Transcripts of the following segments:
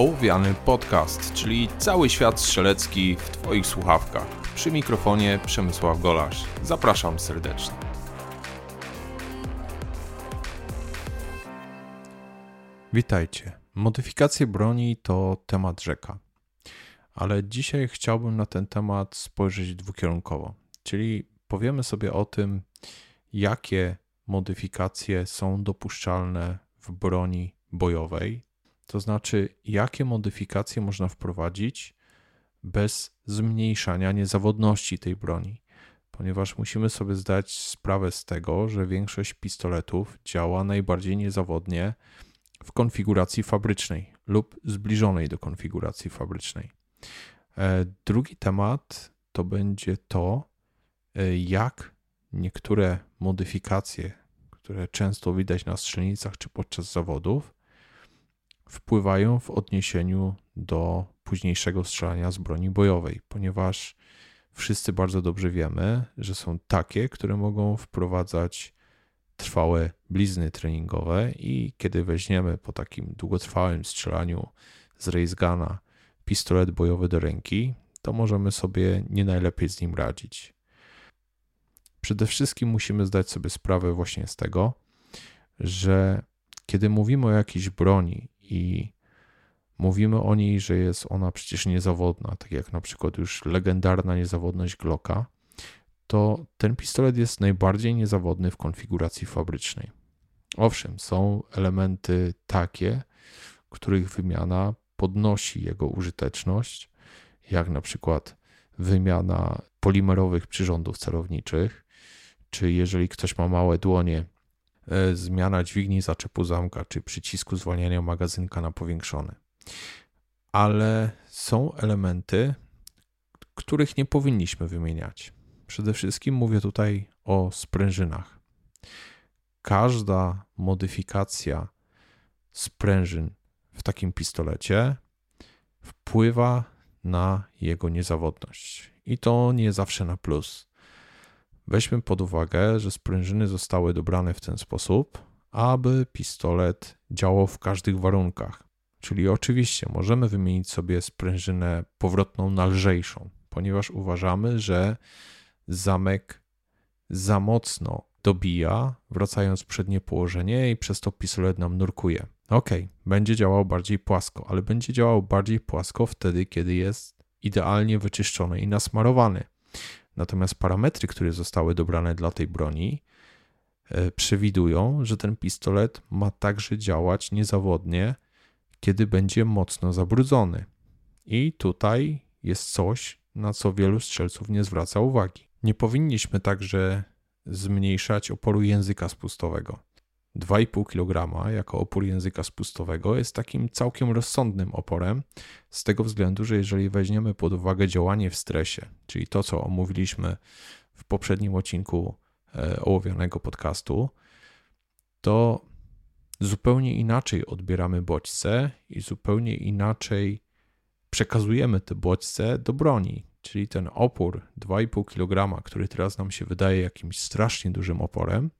Ołowiany Podcast, czyli cały świat strzelecki w Twoich słuchawkach. Przy mikrofonie Przemysław Golasz. Zapraszam serdecznie. Witajcie. Modyfikacje broni to temat rzeka. Ale dzisiaj chciałbym na ten temat spojrzeć dwukierunkowo. Czyli powiemy sobie o tym, jakie modyfikacje są dopuszczalne w broni bojowej, to znaczy jakie modyfikacje można wprowadzić bez zmniejszania niezawodności tej broni, ponieważ musimy sobie zdać sprawę z tego, że większość pistoletów działa najbardziej niezawodnie w konfiguracji fabrycznej lub zbliżonej do konfiguracji fabrycznej. E, drugi temat to będzie to, e, jak niektóre modyfikacje, które często widać na strzelnicach czy podczas zawodów, wpływają w odniesieniu do późniejszego strzelania z broni bojowej, ponieważ wszyscy bardzo dobrze wiemy, że są takie, które mogą wprowadzać trwałe blizny treningowe i kiedy weźmiemy po takim długotrwałym strzelaniu z race pistolet bojowy do ręki, to możemy sobie nie najlepiej z nim radzić. Przede wszystkim musimy zdać sobie sprawę właśnie z tego, że kiedy mówimy o jakiejś broni i mówimy o niej, że jest ona przecież niezawodna, tak jak na przykład już legendarna niezawodność Glocka, to ten pistolet jest najbardziej niezawodny w konfiguracji fabrycznej. Owszem, są elementy takie, których wymiana podnosi jego użyteczność, jak na przykład wymiana polimerowych przyrządów celowniczych, czy jeżeli ktoś ma małe dłonie, zmiana dźwigni zaczepu zamka, czy przycisku zwalniania magazynka na powiększony. Ale są elementy, których nie powinniśmy wymieniać. Przede wszystkim mówię tutaj o sprężynach. Każda modyfikacja sprężyn w takim pistolecie wpływa na jego niezawodność. I to nie zawsze na plus. Weźmy pod uwagę, że sprężyny zostały dobrane w ten sposób, aby pistolet działał w każdych warunkach. Czyli oczywiście możemy wymienić sobie sprężynę powrotną na lżejszą, ponieważ uważamy, że zamek za mocno dobija, wracając w przednie położenie i przez to pistolet nam nurkuje. Ok, będzie działał bardziej płasko, ale będzie działał bardziej płasko wtedy, kiedy jest idealnie wyczyszczony i nasmarowany. Natomiast parametry, które zostały dobrane dla tej broni, e, przewidują, że ten pistolet ma także działać niezawodnie, kiedy będzie mocno zabrudzony. I tutaj jest coś, na co wielu strzelców nie zwraca uwagi. Nie powinniśmy także zmniejszać oporu języka spustowego. 2,5 kg jako opór języka spustowego jest takim całkiem rozsądnym oporem, z tego względu, że jeżeli weźmiemy pod uwagę działanie w stresie, czyli to, co omówiliśmy w poprzednim odcinku e, ołowianego podcastu, to zupełnie inaczej odbieramy bodźce i zupełnie inaczej przekazujemy te bodźce do broni. Czyli ten opór 2,5 kg, który teraz nam się wydaje jakimś strasznie dużym oporem,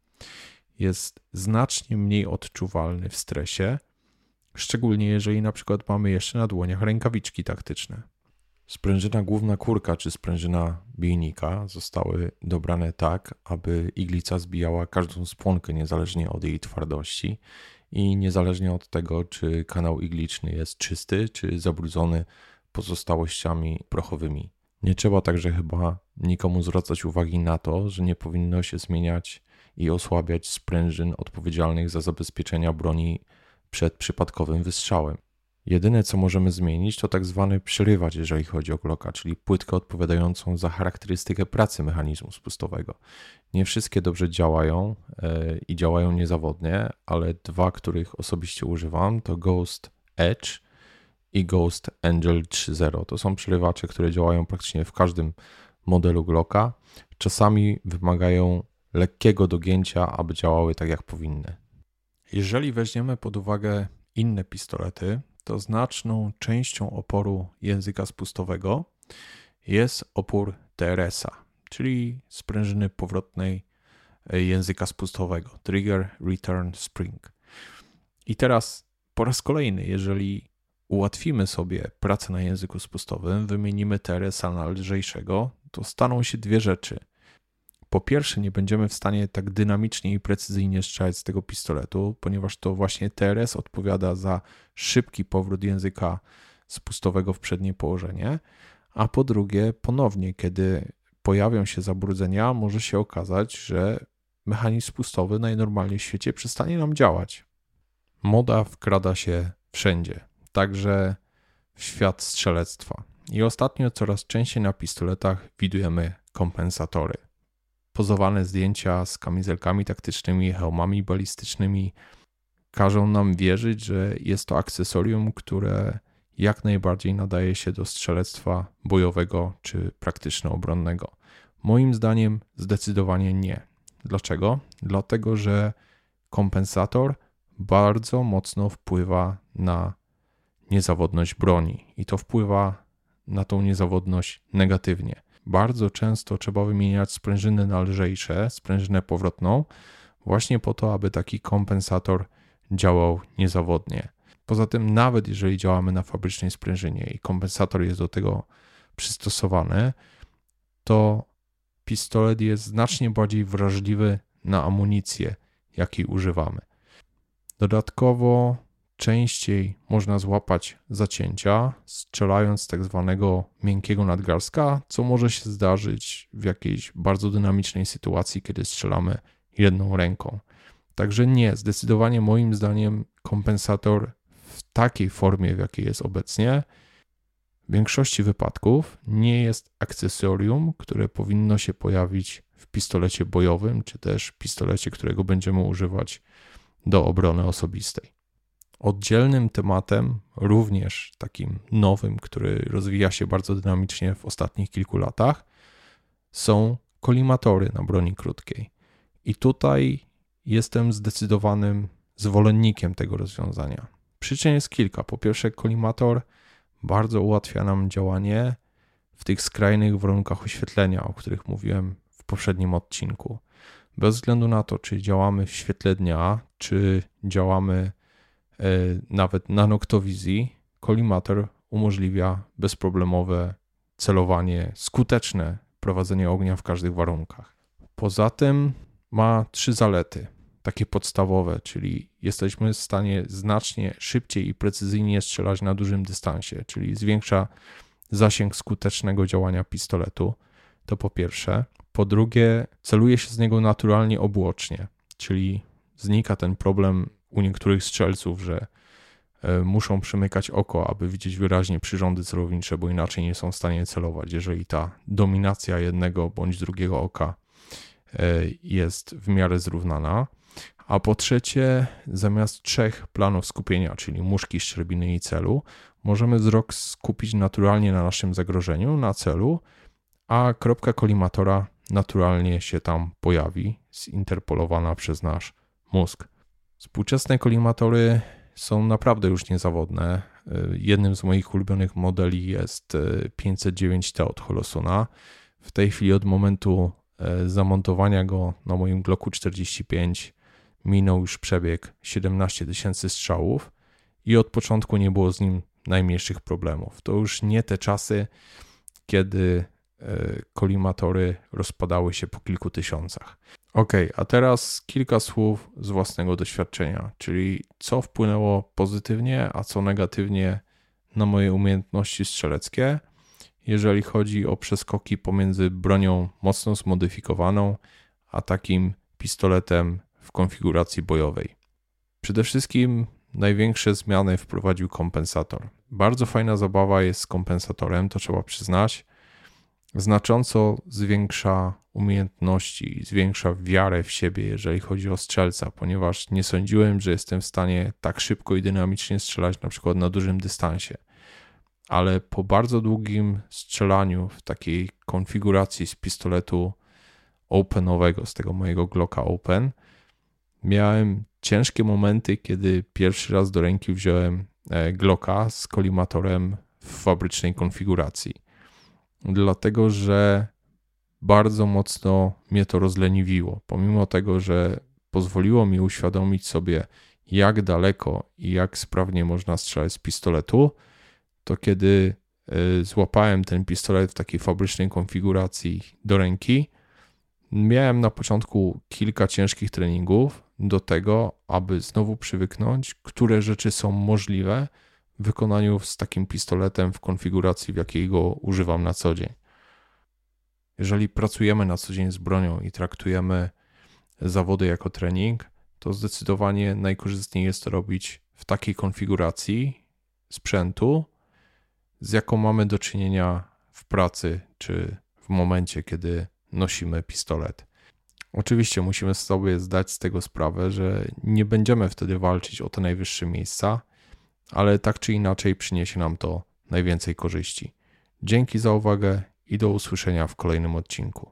jest znacznie mniej odczuwalny w stresie, szczególnie jeżeli na przykład mamy jeszcze na dłoniach rękawiczki taktyczne. Sprężyna główna kurka czy sprężyna bijnika zostały dobrane tak, aby iglica zbijała każdą spłonkę niezależnie od jej twardości i niezależnie od tego, czy kanał igliczny jest czysty, czy zabrudzony pozostałościami prochowymi. Nie trzeba także chyba nikomu zwracać uwagi na to, że nie powinno się zmieniać i osłabiać sprężyn odpowiedzialnych za zabezpieczenia broni przed przypadkowym wystrzałem. Jedyne co możemy zmienić to tak zwany przerywacz, jeżeli chodzi o Glocka, czyli płytkę odpowiadającą za charakterystykę pracy mechanizmu spustowego. Nie wszystkie dobrze działają yy, i działają niezawodnie, ale dwa, których osobiście używam, to Ghost Edge i Ghost Angel 3.0. To są przerywacze, które działają praktycznie w każdym modelu Glocka. Czasami wymagają lekkiego dogięcia, aby działały tak jak powinny. Jeżeli weźmiemy pod uwagę inne pistolety, to znaczną częścią oporu języka spustowego jest opór TRS-a, czyli sprężyny powrotnej języka spustowego Trigger Return Spring. I teraz po raz kolejny, jeżeli ułatwimy sobie pracę na języku spustowym, wymienimy TRS na lżejszego, to staną się dwie rzeczy. Po pierwsze, nie będziemy w stanie tak dynamicznie i precyzyjnie strzelać z tego pistoletu, ponieważ to właśnie TRS odpowiada za szybki powrót języka spustowego w przednie położenie. A po drugie, ponownie, kiedy pojawią się zabrudzenia, może się okazać, że mechanizm spustowy najnormalniej w świecie przestanie nam działać. Moda wkrada się wszędzie, także w świat strzelectwa. I ostatnio coraz częściej na pistoletach widujemy kompensatory. Pozowane zdjęcia z kamizelkami taktycznymi, hełmami balistycznymi każą nam wierzyć, że jest to akcesorium, które jak najbardziej nadaje się do strzelectwa bojowego czy praktyczno-obronnego. Moim zdaniem zdecydowanie nie. Dlaczego? Dlatego, że kompensator bardzo mocno wpływa na niezawodność broni i to wpływa na tą niezawodność negatywnie. Bardzo często trzeba wymieniać sprężyny na lżejsze, sprężynę powrotną, właśnie po to, aby taki kompensator działał niezawodnie. Poza tym, nawet jeżeli działamy na fabrycznej sprężynie i kompensator jest do tego przystosowany, to pistolet jest znacznie bardziej wrażliwy na amunicję, jakiej używamy. Dodatkowo częściej można złapać zacięcia, strzelając tak zwanego miękkiego nadgarstka, co może się zdarzyć w jakiejś bardzo dynamicznej sytuacji, kiedy strzelamy jedną ręką. Także nie, zdecydowanie moim zdaniem kompensator w takiej formie, w jakiej jest obecnie, w większości wypadków nie jest akcesorium, które powinno się pojawić w pistolecie bojowym, czy też pistolecie, którego będziemy używać do obrony osobistej. Oddzielnym tematem, również takim nowym, który rozwija się bardzo dynamicznie w ostatnich kilku latach, są kolimatory na broni krótkiej. I tutaj jestem zdecydowanym zwolennikiem tego rozwiązania. Przyczyn jest kilka. Po pierwsze, kolimator bardzo ułatwia nam działanie w tych skrajnych warunkach oświetlenia, o których mówiłem w poprzednim odcinku. Bez względu na to, czy działamy w świetle dnia, czy działamy nawet na noktowizji, kolimator umożliwia bezproblemowe celowanie, skuteczne prowadzenie ognia w każdych warunkach. Poza tym ma trzy zalety takie podstawowe, czyli jesteśmy w stanie znacznie szybciej i precyzyjnie strzelać na dużym dystansie, czyli zwiększa zasięg skutecznego działania pistoletu. To po pierwsze. Po drugie, celuje się z niego naturalnie obłocznie, czyli znika ten problem u niektórych strzelców, że e, muszą przymykać oko, aby widzieć wyraźnie przyrządy celownicze, bo inaczej nie są w stanie celować, jeżeli ta dominacja jednego bądź drugiego oka e, jest w miarę zrównana. A po trzecie, zamiast trzech planów skupienia, czyli muszki, szczerbiny i celu, możemy wzrok skupić naturalnie na naszym zagrożeniu, na celu, a kropka kolimatora naturalnie się tam pojawi, zinterpolowana przez nasz mózg. Współczesne kolimatory są naprawdę już niezawodne. Jednym z moich ulubionych modeli jest 509T od Holosuna. W tej chwili od momentu e, zamontowania go na moim Glocku 45 minął już przebieg 17 tysięcy strzałów i od początku nie było z nim najmniejszych problemów. To już nie te czasy, kiedy e, kolimatory rozpadały się po kilku tysiącach. Ok, a teraz kilka słów z własnego doświadczenia, czyli co wpłynęło pozytywnie, a co negatywnie na moje umiejętności strzeleckie, jeżeli chodzi o przeskoki pomiędzy bronią mocno zmodyfikowaną, a takim pistoletem w konfiguracji bojowej. Przede wszystkim największe zmiany wprowadził kompensator. Bardzo fajna zabawa jest z kompensatorem, to trzeba przyznać. Znacząco zwiększa umiejętności, zwiększa wiarę w siebie, jeżeli chodzi o strzelca, ponieważ nie sądziłem, że jestem w stanie tak szybko i dynamicznie strzelać na przykład na dużym dystansie. Ale po bardzo długim strzelaniu w takiej konfiguracji z pistoletu openowego, z tego mojego Glocka Open, miałem ciężkie momenty, kiedy pierwszy raz do ręki wziąłem e, Glocka z kolimatorem w fabrycznej konfiguracji. Dlatego, że bardzo mocno mnie to rozleniwiło. Pomimo tego, że pozwoliło mi uświadomić sobie, jak daleko i jak sprawnie można strzelać z pistoletu, to kiedy y, złapałem ten pistolet w takiej fabrycznej konfiguracji do ręki, miałem na początku kilka ciężkich treningów do tego, aby znowu przywyknąć, które rzeczy są możliwe wykonaniu z takim pistoletem w konfiguracji, w jakiej go używam na co dzień. Jeżeli pracujemy na co dzień z bronią i traktujemy zawody jako trening, to zdecydowanie najkorzystniej jest to robić w takiej konfiguracji sprzętu, z jaką mamy do czynienia w pracy czy w momencie, kiedy nosimy pistolet. Oczywiście musimy sobie zdać z tego sprawę, że nie będziemy wtedy walczyć o te najwyższe miejsca, ale tak czy inaczej przyniesie nam to najwięcej korzyści. Dzięki za uwagę i do usłyszenia w kolejnym odcinku.